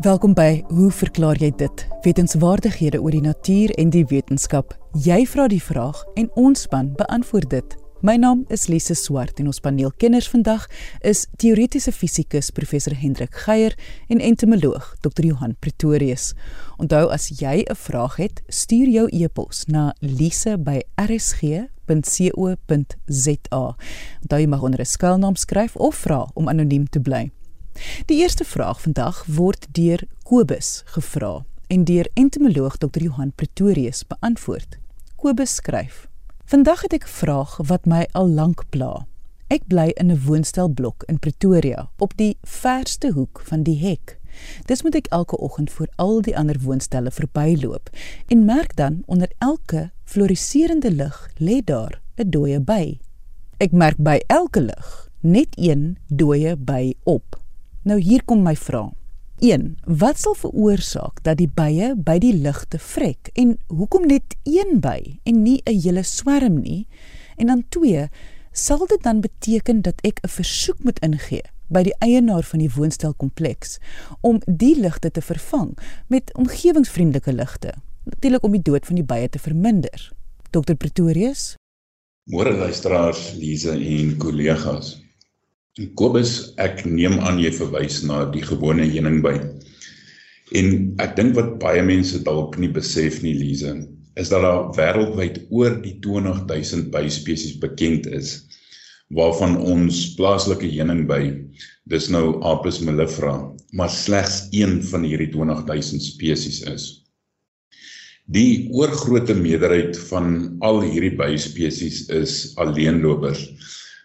Welkom by Hoe verklaar jy dit? Wetenskapwaardighede oor die natuur en die wetenskap. Jy vra die vraag en ons span beantwoord dit. My naam is Lise Swart en ons paneelkenners vandag is teoretiese fisikus professor Hendrik Geier en entomoloog Dr Johan Pretorius. Onthou as jy 'n vraag het, stuur jou e-pos na lise@rsg.co.za. Onthou jy mag onder 'n skuilnaam skryf of vra om anoniem te bly. Die eerste vraag vandag word deur Kobus gevra en deur entomoloog Dr Johan Pretorius beantwoord. Kobus skryf: Vandag het ek 'n vraag wat my al lank pla. Ek bly in 'n woonstelblok in Pretoria op die verste hoek van die hek. Dis moet ek elke oggend voor al die ander woonstelle verbyloop en merk dan onder elke floriserende lig lê daar 'n dooie by. Ek merk by elke lig net een dooie by op. Nou hier kom my vraag. 1. Wat sal veroorsaak dat die bye by die ligte vrek en hoekom net een by en nie 'n hele swerm nie? En dan 2. Sal dit dan beteken dat ek 'n versoek moet ingee by die eienaar van die woonstelkompleks om die ligte te vervang met omgewingsvriendelike ligte? Natuurlik om die dood van die bye te verminder. Dr Pretorius. Môre luisteraars, Lise en kollegas. Kobus, ek neem aan jy verwys na die gewone heuningby. En ek dink wat baie mense dalk nie besef nie, Lize, is dat daar wêreldwyd oor die 20000 byspesies bekend is waarvan ons plaaslike heuningby, dis nou Apis mellifera, maar slegs een van hierdie 20000 spesies is. Die oorgrootste meerderheid van al hierdie byspesies is alleenlopers.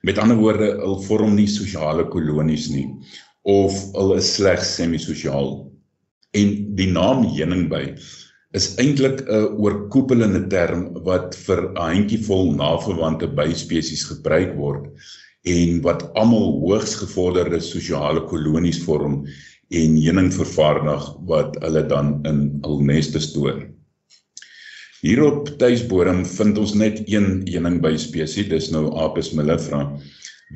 Met ander woorde, hulle vorm nie sosiale kolonies nie of hulle is slegs semisosiaal. En die naam heuningby is eintlik 'n oorkoepelende term wat vir 'n handjievol naverwante byspesies gebruik word en wat almal hoogs gevorderde sosiale kolonies vorm en heuning vervaardig wat hulle dan in hul neste stoor. Hier op tuisbodem vind ons net een heuning by spesies, dis nou Apis mellifera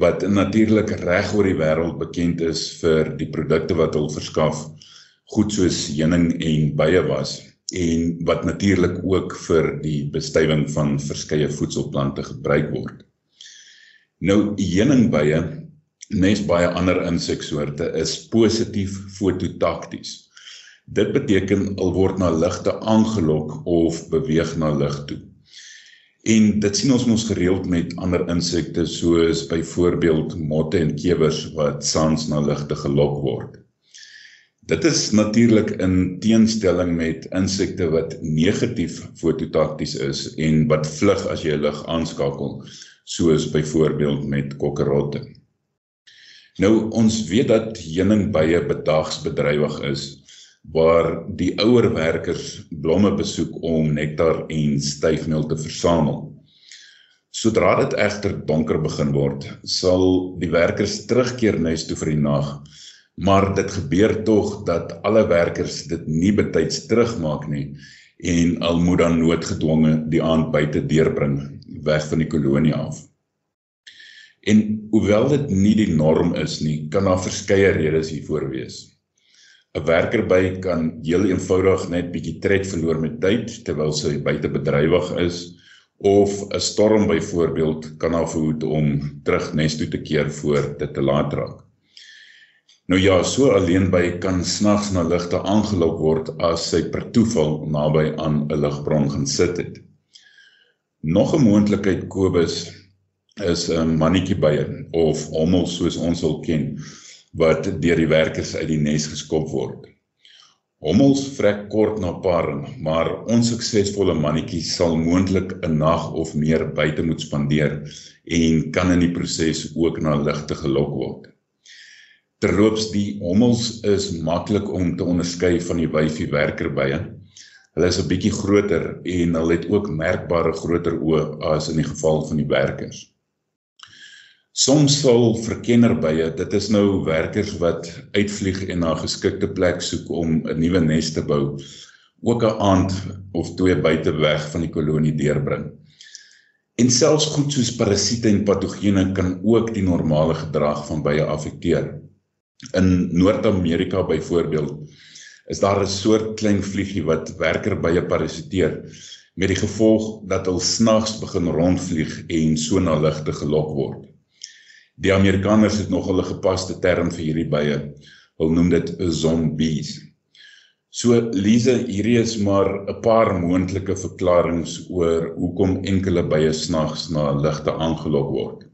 wat natuurlik reg oor die wêreld bekend is vir die produkte wat hulle verskaf, goed soos heuning en bye was en wat natuurlik ook vir die bestuiving van verskeie voedselplante gebruik word. Nou heuningbye, nes baie ander inseksoorte, is positief fototakties. Dit beteken al word na ligte aangelok of beweeg na lig toe. En dit sien ons mos gereeld met ander insekte soos byvoorbeeld motte en kewers wat sans na ligte gelok word. Dit is natuurlik in teenstelling met insekte wat negatief fototakties is en wat vlug as jy lig aanskakel soos byvoorbeeld met kokkerotte. Nou ons weet dat heuningbye bedags bedrywig is waar die ouer werkers blomme besoek om nektar en styfmeel te versamel. Sodra dit egter donker begin word, sal die werkers terugkeer huis toe vir die nag. Maar dit gebeur tog dat alle werkers dit nie betyds terugmaak nie en al moet dan noodgedwonge die aand buite deurbring weg van die kolonie af. En hoewel dit nie die norm is nie, kan daar verskeie redes hiervoor wees. 'n werker by kan heel eenvoudig net bietjie tred verloor met tyd terwyl sy buite bedrywig is of 'n storm byvoorbeeld kan haar verhoed om terug nes toe te keer voor dit te laat raak. Nou ja, so alleen by kan snags na ligte aangelok word as sy per toeval naby aan 'n ligbron gaan sit het. Nog 'n moontlikheid Kobus is 'n mannetjie bye of hommel soos ons hom ken wat deur die werkers uit die nes geskop word. Hommels vrek kort na paring, maar onsuksesvolle mannetjies sal moontlik 'n nag of meer buite moet spandeer en kan in die proses ook na ligte gelok word. Terloops, die hommels is maklik om te onderskei van die wyfie werkerbye. Hulle is 'n bietjie groter en hulle het ook merkbare groter oë as in die geval van die werkers. Soms sal verkennerbye, dit is nou werkers wat uitvlieg en na 'n geskikte plek soek om 'n nuwe nes te bou, ook 'n aand of twee buite weg van die kolonie deurbring. En selfs goed soos parasiete en patogene kan ook die normale gedrag van bye affekteer. In Noord-Amerika byvoorbeeld is daar 'n soort klein vliegie wat werkerbye parasiteer met die gevolg dat hulle snags begin rondvlieg en so na ligte gelok word. Die Amerikaners het nog 'n gepaste term vir hierdie bye. Hulle noem dit zombies. So Lize, hierdie is maar 'n paar moontlike verklaringe oor hoekom enkele bye snags na ligte aangelok word.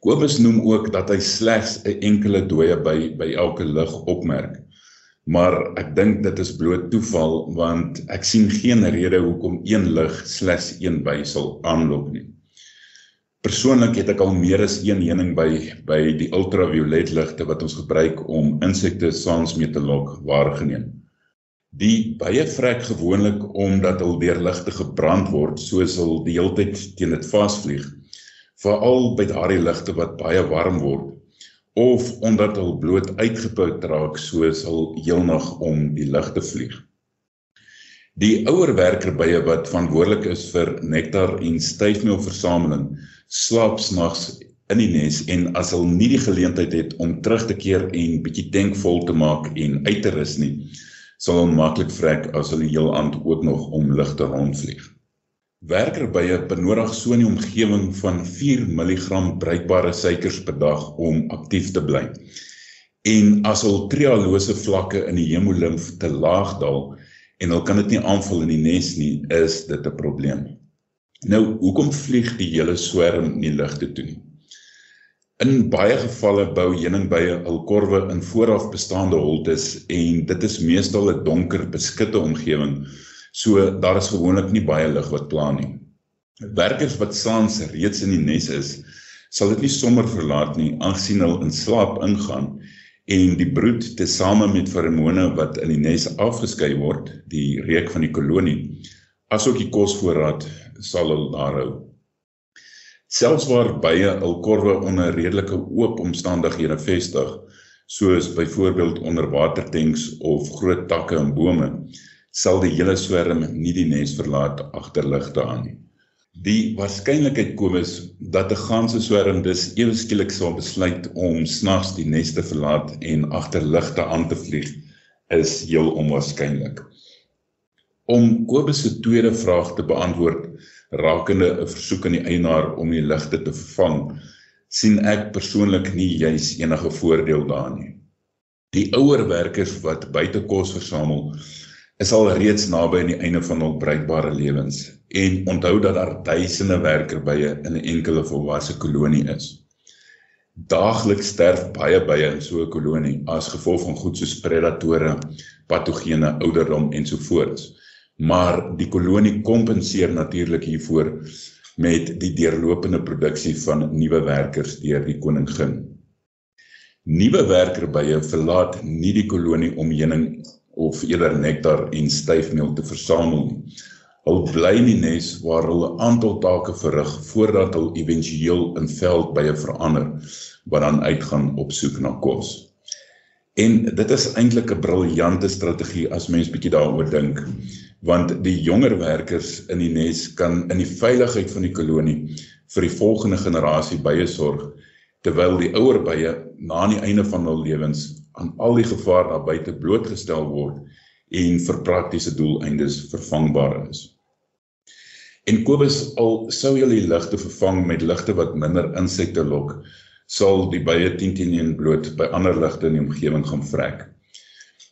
Kobus noem ook dat hy slegs 'n enkele dooie by by elke lig opmerk maar ek dink dit is bloot toeval want ek sien geen rede hoekom een lig slegs een by sal aanlok nie. Persoonlik het ek al meer as een heuning by by die ultraviolet ligte wat ons gebruik om insekte saans mee te lok waargeneem. Die baie vrek gewoonlik omdat hul deur ligte gebrand word soos hulle die hele tyd teen dit vasvlieg. Veral by daardie ligte wat baie warm word of omdat hulle bloot uitgeput raak soos hulle heelnag om die lug te vlieg. Die ouer werkerbye wat verantwoordelik is vir nektar en styfmeelversameling, slaap snags in die nes en as hulle nie die geleentheid het om terug te keer en bietjie tank vol te maak en uit te rus nie, sal hulle maklik vrek as hulle heel aand ook nog om lug te rondvlieg. Werkerbye benodig so 'n omgewing van 4 mg bruikbare suikers per dag om aktief te bly. En as hul trialose vlakke in die hemolimf te laag daal en hulle kan dit nie aanvul in die nes nie, is dit 'n probleem. Nou, hoekom vlieg die hele swerm nie lugte toe nie? In baie gevalle bou heuningbye hul korwe in vooraf bestaande holtes en dit is meestal 'n donker, beskitte omgewing So daar is gewoonlik nie baie lig wat pla nie. Werkers wat saans reeds in die nes is, sal dit nie sommer verlaat nie aangesien hulle in slaap ingaan en die broed tesame met feromone wat in die nes afgeskei word, die reuk van die kolonie, asook die kosvoorraad sal hulle daar hou. Selfs waar bye hul korwe onder redelike oop omstandighede vestig, soos byvoorbeeld onder watertanks of groot takke en bome, sal die hele swerm nie die nes verlaat agter ligte aan nie. Die waarskynlikheid kom is dat 'n ganse swerm dus ewe skielik sal besluit om snags die nes te verlaat en agter ligte aan te vlieg is heel onwaarskynlik. Om Kobus se tweede vraag te beantwoord rakende 'n versoek aan die eienaar om die ligte te vervang, sien ek persoonlik nie juis enige voordeel daarin nie. Die ouer werkers wat buite kos versamel is al reeds naby aan die einde van hul bruikbare lewens en onthou dat daar duisende werkerbye in 'n enkele volwasse kolonie is. Daagliks sterf baie bye in so 'n kolonie as gevolg van goed soos predatore, patogene, ouderdom ensovoorts. Maar die kolonie kompenseer natuurlik hiervoor met die deurlopende produksie van nuwe werkers deur die koningin. Nuwe werkerbye verlaat nie die kolonie om heuning of eerder nektar en styfmeel te versamel nie. Hulle bly in die nes waar hulle 'n aantal take verrig voordat hulle éventueel in veld by 'n verander wat dan uitgaan op soek na kos. En dit is eintlik 'n briljante strategie as mens bietjie daaroor dink, want die jonger werkers in die nes kan in die veiligheid van die kolonie vir die volgende generasie bye sorg terwyl die ouer bye na aan die einde van hul lewens aan al die gevaar daar buite blootgestel word en vir praktiese doeleindes vervangbaar is. En Kobus al sou jy die ligte vervang met ligte wat minder insekte lok, sal die bye 10 teen 1 bloot by ander ligte in die omgewing gaan vrek.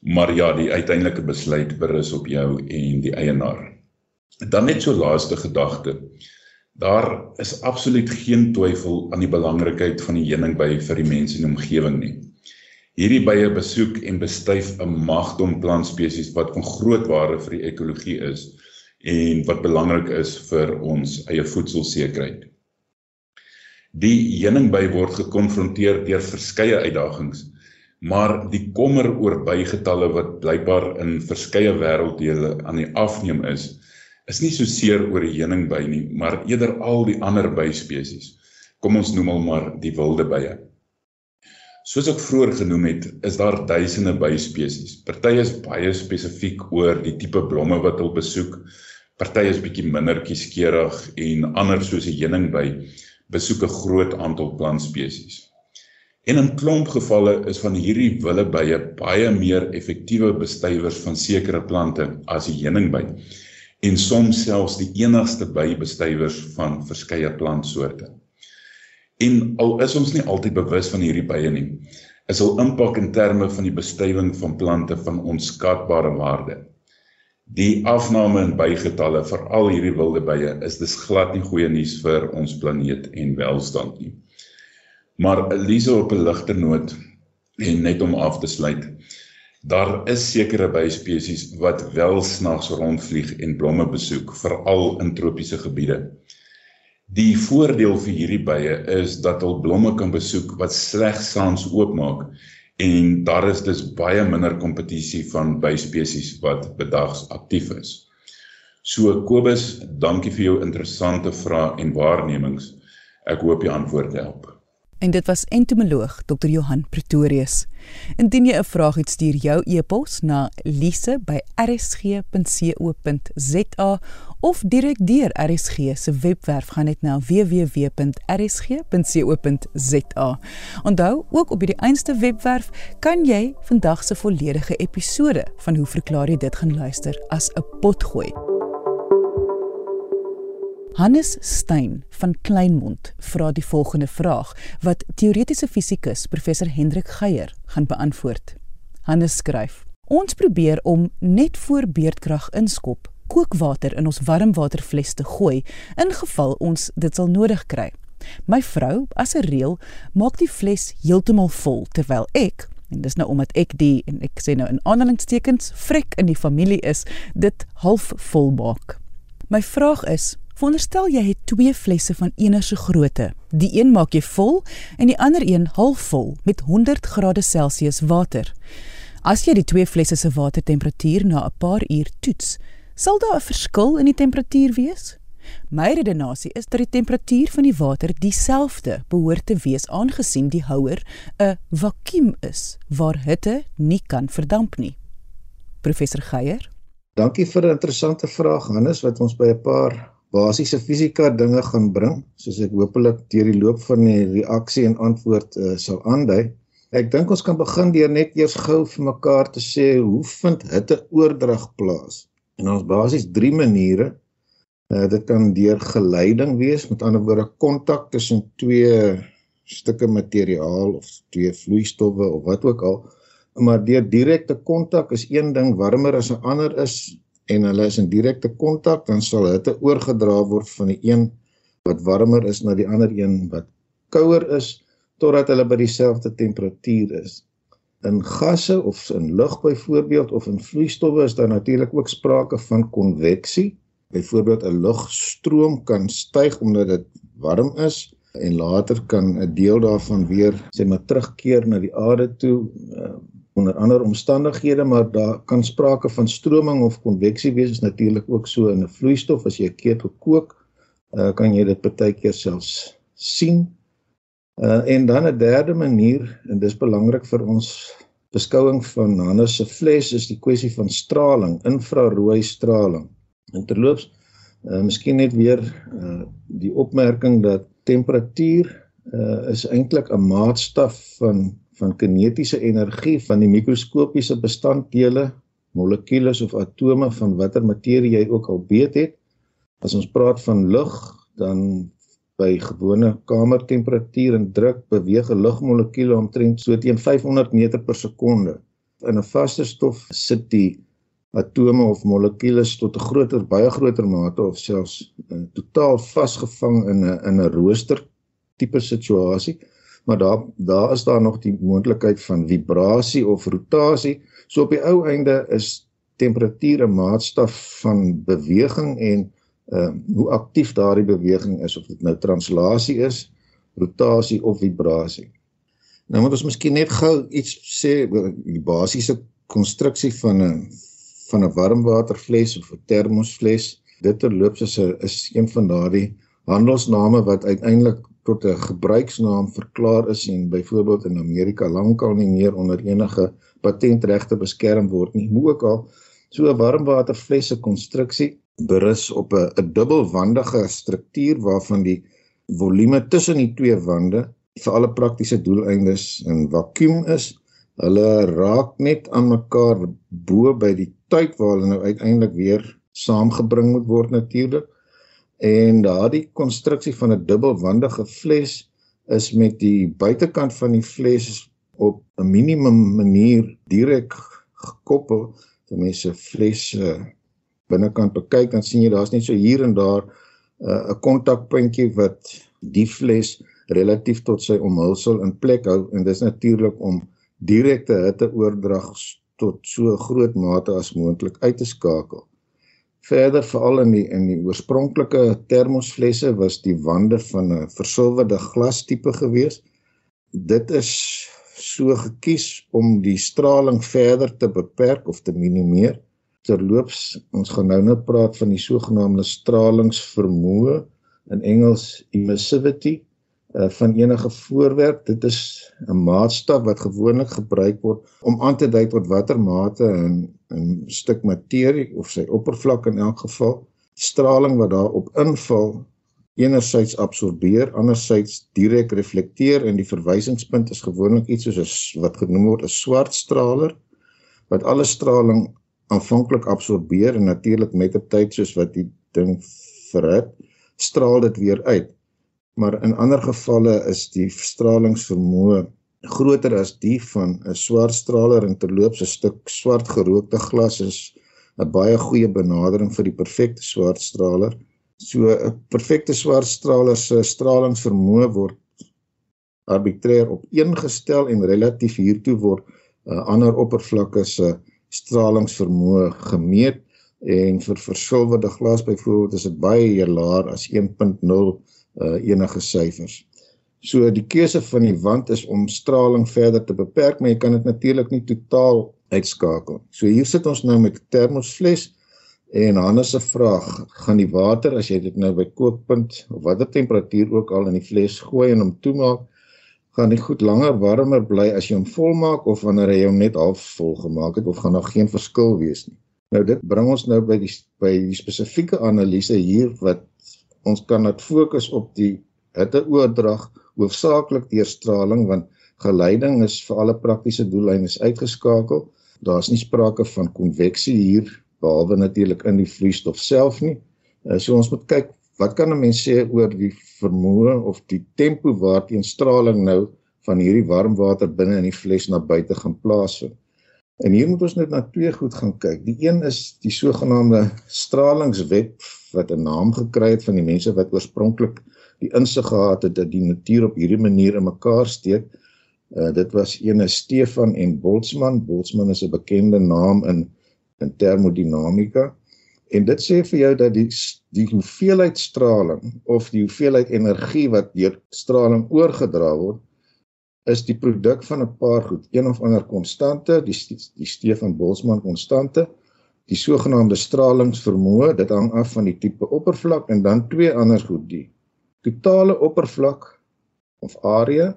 Maar ja, die uiteindelike besluit berus op jou en die eienaar. Dan net so laaste gedagte. Daar is absoluut geen twyfel aan die belangrikheid van die heuning by vir die mense in die omgewing nie. Hierdie bye besoek en bestuif 'n magdom plantspesies wat van groot waarde vir die ekologie is en wat belangrik is vir ons eie voedselsekerheid. Die heuningby word gekonfronteer deur verskeie uitdagings, maar die kommer oor bygetalle wat blykbaar in verskeie wêrelddele aan die afneem is, is nie so seer oor die heuningby nie, maar eerder al die ander byspesies. Kom ons noem hom maar die wilde bye. Soos ek vroeër genoem het, is daar duisende byspesies. Party is baie spesifiek oor die tipe blomme wat hulle besoek. Party is bietjie minder kieskeurig en ander soos die heuningby besoek 'n groot aantal plantspesies. En in klomp gevalle is van hierdie willebye baie meer effektiewe bestuivers van sekere plante as die heuningby en soms selfs die enigste bybestuivers van verskeie plantsoorte. En al is ons nie altyd bewus van hierdie bye nie, is hul impak in terme van die bestuiving van plante van onskatbare waarde. Die afname in bygetalle vir al hierdie wilde bye is dis glad nie goeie nuus vir ons planeet en welstand nie. Maar Elise op 'n ligter noot en net om af te sluit. Daar is sekere byspesies wat wel snags rondvlieg en blomme besoek, veral in tropiese gebiede. Die voordeel vir hierdie bye is dat hulle blomme kan besoek wat slegs saans oopmaak en daar is dus baie minder kompetisie van byspesies wat bedags aktief is. So Kobus, dankie vir jou interessante vrae en waarnemings. Ek hoop jy antwoord help. En dit was entomoloog Dr. Johan Pretorius. Indien jy 'n vraag het, stuur jou e-pos na lise@rsg.co.za of direk deur RSG se webwerf gaan net na www.rsg.co.za. Onthou, ook op hierdie einste webwerf kan jy vandag se volledige episode van Hoe verklaar jy dit gaan luister as 'n potgooi. Hannes Stein van Kleinmond vra die volgende vraag wat teoretiese fisikus professor Hendrik Geier gaan beantwoord. Hannes skryf: Ons probeer om net voor beerdkrag inskop kookwater in ons warmwaterfles te gooi in geval ons dit sal nodig kry. My vrou, as 'n reël, maak die fles heeltemal vol terwyl ek en dis nou omdat ek die en ek sê nou in aanhalingstekens vrek in die familie is, dit half vol maak. My vraag is, Veronderstel jy het twee flesse van enige grootte. Die een maak jy vol en die ander een halfvol met 100 grade Celsius water. As jy die twee flesse se watertemperatuur na 'n paar uur toets, sal daar 'n verskil in die temperatuur wees? My redenasie is dat die temperatuur van die water dieselfde behoort te wees aangesien die houer 'n vakuum is waar hitte nie kan verdamp nie. Professor Geier. Dankie vir 'n interessante vraag Hannes wat ons by 'n paar basiese fisika dinge gaan bring, soos ek hopelik deur die loop van die reaksie en antwoord uh, sal aandui. Ek dink ons kan begin deur net eers gou vir mekaar te sê hoe vind hitte oordrag plaas? En ons basies drie maniere. Uh, dit kan deur geleiding wees, met ander woorde kontak tussen twee stukke materiaal of twee vloeistowwe of wat ook al. Maar deur direkte kontak is een ding warmer as 'n ander is en hulle is in direkte kontak, dan sal hitte oorgedra word van die een wat warmer is na die ander een wat kouer is totdat hulle by dieselfde temperatuur is. In gasse of in lug byvoorbeeld of in vloeistowwe is daar natuurlik ook sprake van konveksie. Byvoorbeeld 'n lugstroom kan styg omdat dit warm is en later kan 'n deel daarvan weer sê maar terugkeer na die aarde toe uh, onder ander omstandighede maar daar kan sprake van stroming of konveksie wees. Is natuurlik ook so in 'n vloeistof. As jy 'n ketel kook uh, kan jy dit baie keer selfs sien. Uh, en dan 'n derde manier en dis belangrik vir ons beskouing van Hannes se fles is die kwessie van straling infrarooi straling. En terloops uh, miskien net weer uh, die opmerking dat temperatuur uh, is eintlik 'n maatstaf van van kinetiese energie van die mikroskopiese bestanddele, molekules of atome van watter materie jy ook al weet het. As ons praat van lug, dan by gewone kamertemperatuur en druk beweeg 'n lugmolekuul omtrent so teen 500 meter per sekonde. In 'n vaste stof sit die atome of molekules tot 'n groter, baie groter mate of selfs uh, totaal vasgevang in 'n in 'n rooster tipe situasie maar daar daar is daar nog die moontlikheid van vibrasie of rotasie. So op die ou einde is temperatuur 'n maatstaf van beweging en ehm uh, hoe aktief daardie beweging is of dit nou translasie is, rotasie of vibrasie. Nou moet ons miskien net gou iets sê oor die basiese konstruksie van 'n van 'n warmwaterfles of 'n termosfles. Dit terloops is 'n is een van daardie handelsname wat uiteindelik tot 'n gebruiksnaam verklaar is en byvoorbeeld in Amerika lankal nie meer onder enige patentregte beskerm word nie. Hoe ook al, so 'n warmwaterflesse konstruksie berus op 'n 'n dubbelwandige struktuur waarvan die volume tussen die twee wande vir alle praktiese doeleindes in vakuum is. Hulle raak net aan mekaar bo by die tyd waar hulle nou uiteindelik weer saamgebring moet word natuurlik. En daardie konstruksie van 'n dubbelwandige fles is met die buitekant van die fles op 'n minimum manier direk gekoppel. As jy mense fles uh, binnekant bekyk dan sien jy daar's net so hier en daar uh, 'n uh, kontakpuntjie wat die fles relatief tot sy omhulsel in plek hou en dis natuurlik om direkte hitteoordrag tot so groot mate as moontlik uit te skakel. Verder veral in die in die oorspronklike termosflesse was die wande van 'n versilwerde glas tipe gewees. Dit is so gekies om die straling verder te beperk of te minimeer terloops ons gaan nou net praat van die sogenaamde stralingsvermoë in Engels emissivity uh, van enige voorwerp dit is 'n maatstaf wat gewoonlik gebruik word om aan te dui tot watter mate 'n 'n stuk materie of sy oppervlak in elk geval straling wat daarop inval enerzijds absorbeer anderzijds direk reflekteer en die verwysingspunt is gewoonlik iets soos wat genoem word 'n swart straler wat alle straling aanvanklik absorbeer en natuurlik met op tyd soos wat die ding verhit, straal dit weer uit. Maar in ander gevalle is die stralingsvermoë groter as die van 'n swart straler en terloops 'n stuk swart gerookte glas is 'n baie goeie benadering vir die perfekte swart straler. So 'n perfekte swart straler se stralingsvermoë word arbitrêr op een gestel en relatief hiertoe word 'n uh, ander oppervlakke se stralingsvermoë gemeet en vir versilwerde glas byvoorbeeld is dit baie laer as 1.0 uh, enige syfers. So die keuse van die wand is om straling verder te beperk, maar jy kan dit natuurlik nie totaal uitskakel. So hier sit ons nou met 'n termosfles en Hannes se vraag, gaan die water as jy dit nou by kookpunt of watter temperatuur ook al in die fles gooi en hom toemaak, gaan die goed langer warmer bly as jy hom volmaak of wanneer jy hom net half vol gemaak het of gaan daar geen verskil wees nie. Nou dit bring ons nou by die by die spesifieke analise hier wat ons kan net fokus op die hitteoordrag hoofsaaklik deur straling want geleiding is vir alle praktiese doeleindes uitgeskakel. Daar's nie sprake van konveksie hier behalwe natuurlik in die vloeistof self nie. Uh, so ons moet kyk wat kan 'n mens sê oor die vermoë of die tempo waarteen straling nou van hierdie warm water binne in die fles na buite gaan plaasvind. En hier moet ons net na twee goed gaan kyk. Die een is die sogenaamde stralingswet wat 'n naam gekry het van die mense wat oorspronklik die insig gehad het dat die natuur op hierdie manier in mekaar steek. Uh dit was ene Stefan en Boltzmann. Boltzmann is 'n bekende naam in in termodinamika. En dit sê vir jou dat die die hoeveelheid straling of die hoeveelheid energie wat deur straling oorgedra word is die produk van 'n paar goed, een of ander konstante, die die Stefan Boltzmann konstante, die sogenaamde stralingsvermoë, dit hang af van die tipe oppervlak en dan twee ander goed, die totale oppervlak of area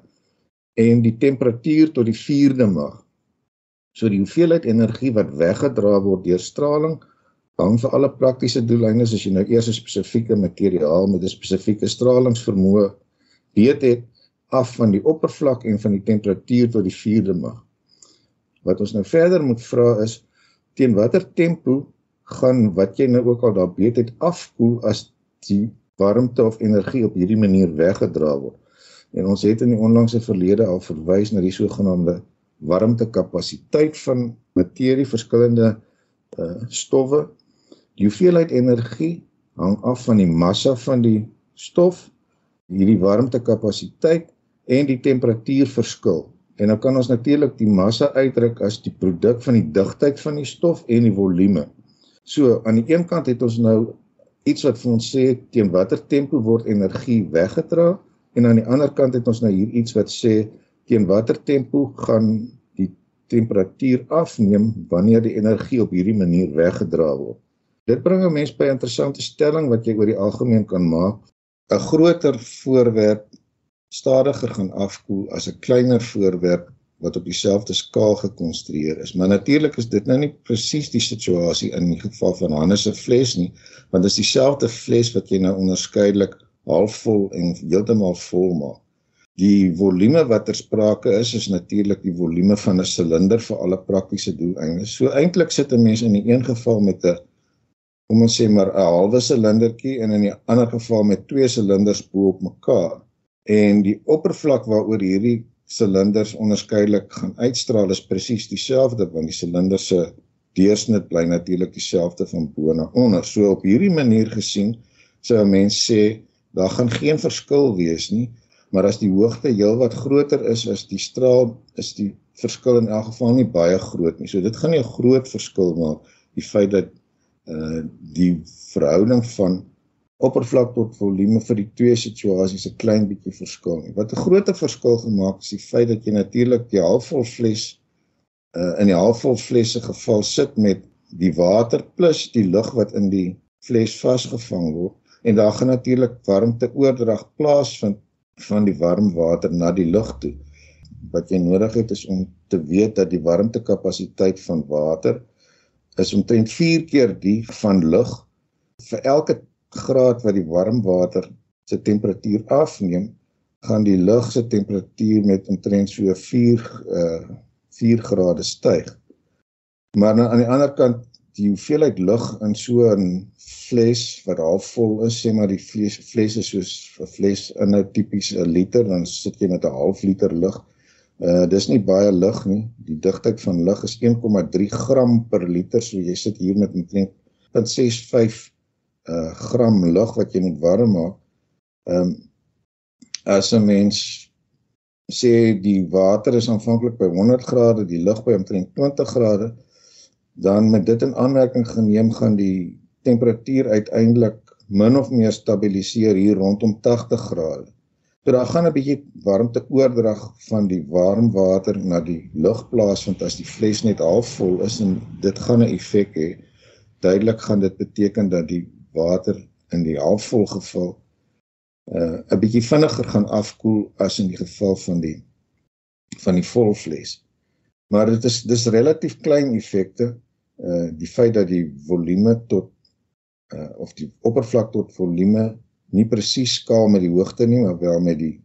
en die temperatuur tot die 4de mag. So die hoeveelheid energie wat weggedra word deur straling hang vir alle praktiese doeleindes as jy nou eers 'n spesifieke materiaal met 'n spesifieke stralingsvermoë weet het af van die oppervlak en van die temperatuur tot die 4de mag. Wat ons nou verder moet vra is teen watter tempo gaan wat jy nou ook al daar weet het afkoel as die warmte of energie op hierdie manier weggedra word. En ons het in die onlangse verlede al verwys na die sogenaamde warmtekapasiteit van materie verskillende uh stowwe Die hoeveelheid energie hang af van die massa van die stof, hierdie warmtekapasiteit en die temperatuurverskil. En dan kan ons natuurlik die massa uitdruk as die produk van die digtheid van die stof en die volume. So aan die een kant het ons nou iets wat vir ons sê teen watter tempo word energie weggedra en aan die ander kant het ons nou hier iets wat sê teen watter tempo gaan die temperatuur afneem wanneer die energie op hierdie manier weggedra word. Dit bring 'n mens by 'n interessante stelling wat jy oor die algemeen kan maak. 'n Groter voorwerp stadiger gaan afkoel as 'n kleiner voorwerp wat op dieselfde skaal gekonstrueer is. Maar natuurlik is dit nou nie presies die situasie in die geval van Hannes se fles nie, want dit is dieselfde fles wat jy nou onderskeidelik halfvol en heeltemal vol maak. Die volume wat ter sprake is is natuurlik die volume van 'n silinder vir alle praktiese doeleindes. So eintlik sit 'n mens in die een geval met 'n kom ons sê maar 'n halwe silindertjie en in die ander geval met twee silinders bo op mekaar. En die oppervlak waaroor hierdie silinders onderskeidelik gaan uitstraal is presies dieselfde want die silinder se deursnit bly natuurlik dieselfde van bo na onder. So op hierdie manier gesien sou 'n mens sê daar gaan geen verskil wees nie, maar as die hoogte heelwat groter is as die straal, is die verskil in elk geval nie baie groot nie. So dit gaan nie 'n groot verskil maak die feit dat uh die verhouding van oppervlak tot volume vir die twee situasies 'n klein bietjie verskil nie. Wat 'n groter verskil gemaak is die feit dat jy natuurlik die halfvol fles uh in die halfvol fles se geval sit met die water plus die lug wat in die fles vasgevang word en daar gaan natuurlik warmte oordrag plaasvind van die warm water na die lug toe. Wat jy nodig het is om te weet dat die warmtekapasiteit van water is omtrent 4 keer die van lug. Vir elke graad wat die warm water se temperatuur afneem, gaan die lug se temperatuur met omtrent so 4 uh 4 grade styg. Maar nou aan die ander kant die hoeveelheid lug in so 'n fles wat half vol is, sê maar die fles fles is soos 'n fles in 'n tipiese liter, dan sit jy met 'n half liter lug. Uh dis nie baie lug nie. Die digtheid van lug is 1,3 gram per liter. So jy sit hier met omtrent 0.65 uh gram lug wat jy moet warm maak. Ehm um, as 'n mens sê die water is aanvanklik by 100 grade, die lug by omtrent 20 grade, dan met dit in aanmerking geneem gaan die temperatuur uiteindelik min of meer stabiliseer hier rondom 80 grade. So daar gaan 'n bietjie warmte oordrag van die warm water na die lug plaasvind as die fles net half vol is en dit gaan 'n effek hê. Duidelik gaan dit beteken dat die water in die halfvol geval uh 'n bietjie vinniger gaan afkoel as in die geval van die van die vol fles. Maar dit is dis relatief klein effekte uh die feit dat die volume tot uh of die oppervlak tot volume nie presies skaal met die hoogte nie, maar wel met die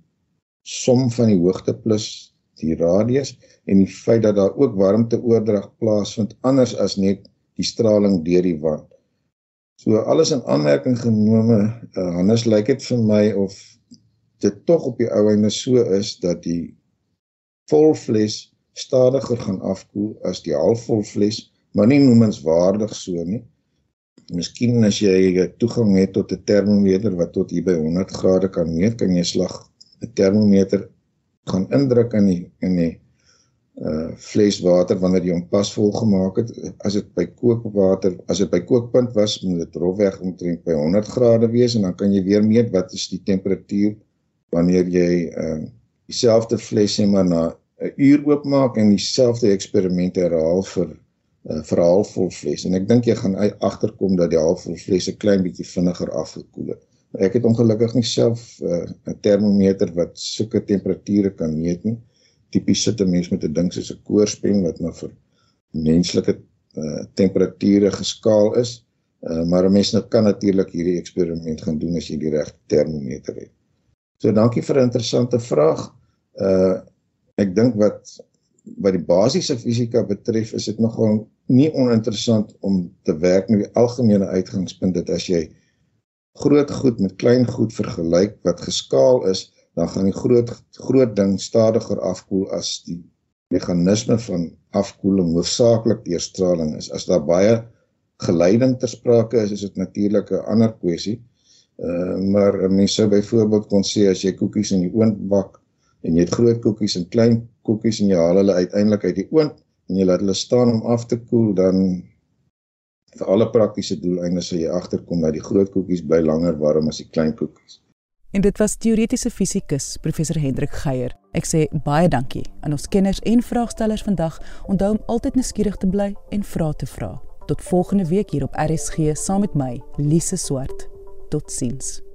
som van die hoogte plus die radius en die feit dat daar ook warmte oordrag plaasvind anders as net die straling deur die wand. So alles in aanmerking genome, uh, Hannes lyk dit vir my of dit tog op die ou einde so is dat die vol fles stadiger gaan afkoel as die halfvol fles, maar nie noemenswaardig so nie. Miskien as jy toegang het tot 'n termometer wat tot hier by 100 grade kan meet, kan jy slag 'n termometer gaan indruk in die in die uh fles water wanneer jy hom pas vol gemaak het. As dit by kookwater, as dit by kookpunt was, moet dit rofweg omtrent by 100 grade wees en dan kan jy weer meet wat is die temperatuur wanneer jy uh dieselfde fles net maar na 'n uur oopmaak en dieselfde eksperiment herhaal vir uh, vir 'n halfvol fles en ek dink jy gaan agterkom dat die halfvol fles 'n klein bietjie vinniger afgekoel het. Ek het ongelukkig nie self uh, 'n uh, termometer wat sulke temperature kan meet nie. Tipies sit 'n mens met 'n ding soos 'n koorspen wat maar vir menslike uh, temperature geskaal is. Uh, maar 'n mens nou kan natuurlik hierdie eksperiment gaan doen as jy die regte termometer het. So dankie vir 'n interessante vraag. Uh ek dink wat wat die basiese fisika betref, is dit nogal nie oninteressant om te werk met die algemene uitgangspunt dat as jy groot goed met klein goed vergelyk wat geskaal is, dan gaan die groot groot ding stadiger afkoel as die meganisme van afkoeling hoofsaaklik deur straling is. As daar baie geleiding ter sprake is, is dit natuurlik 'n ander kwessie. Uh maar mense sou byvoorbeeld kon sê as jy koekies in die oond bak en jy het groot koekies en klein koekies en jy haal hulle uiteindelik uit die oond en jy laat hulle staan om af te koel dan vir alle praktiese doeleindes sal jy agterkom dat die groot koekies bly langer warm as die klein koekies. En dit was teoretiese fisikus professor Hendrik Geier. Ek sê baie dankie aan ons kenners en vraagstellers vandag. Onthou om altyd nuuskierig te bly en vra te vra. Tot volgende week hier op RSG saam met my, Lise Swart. Totsiens.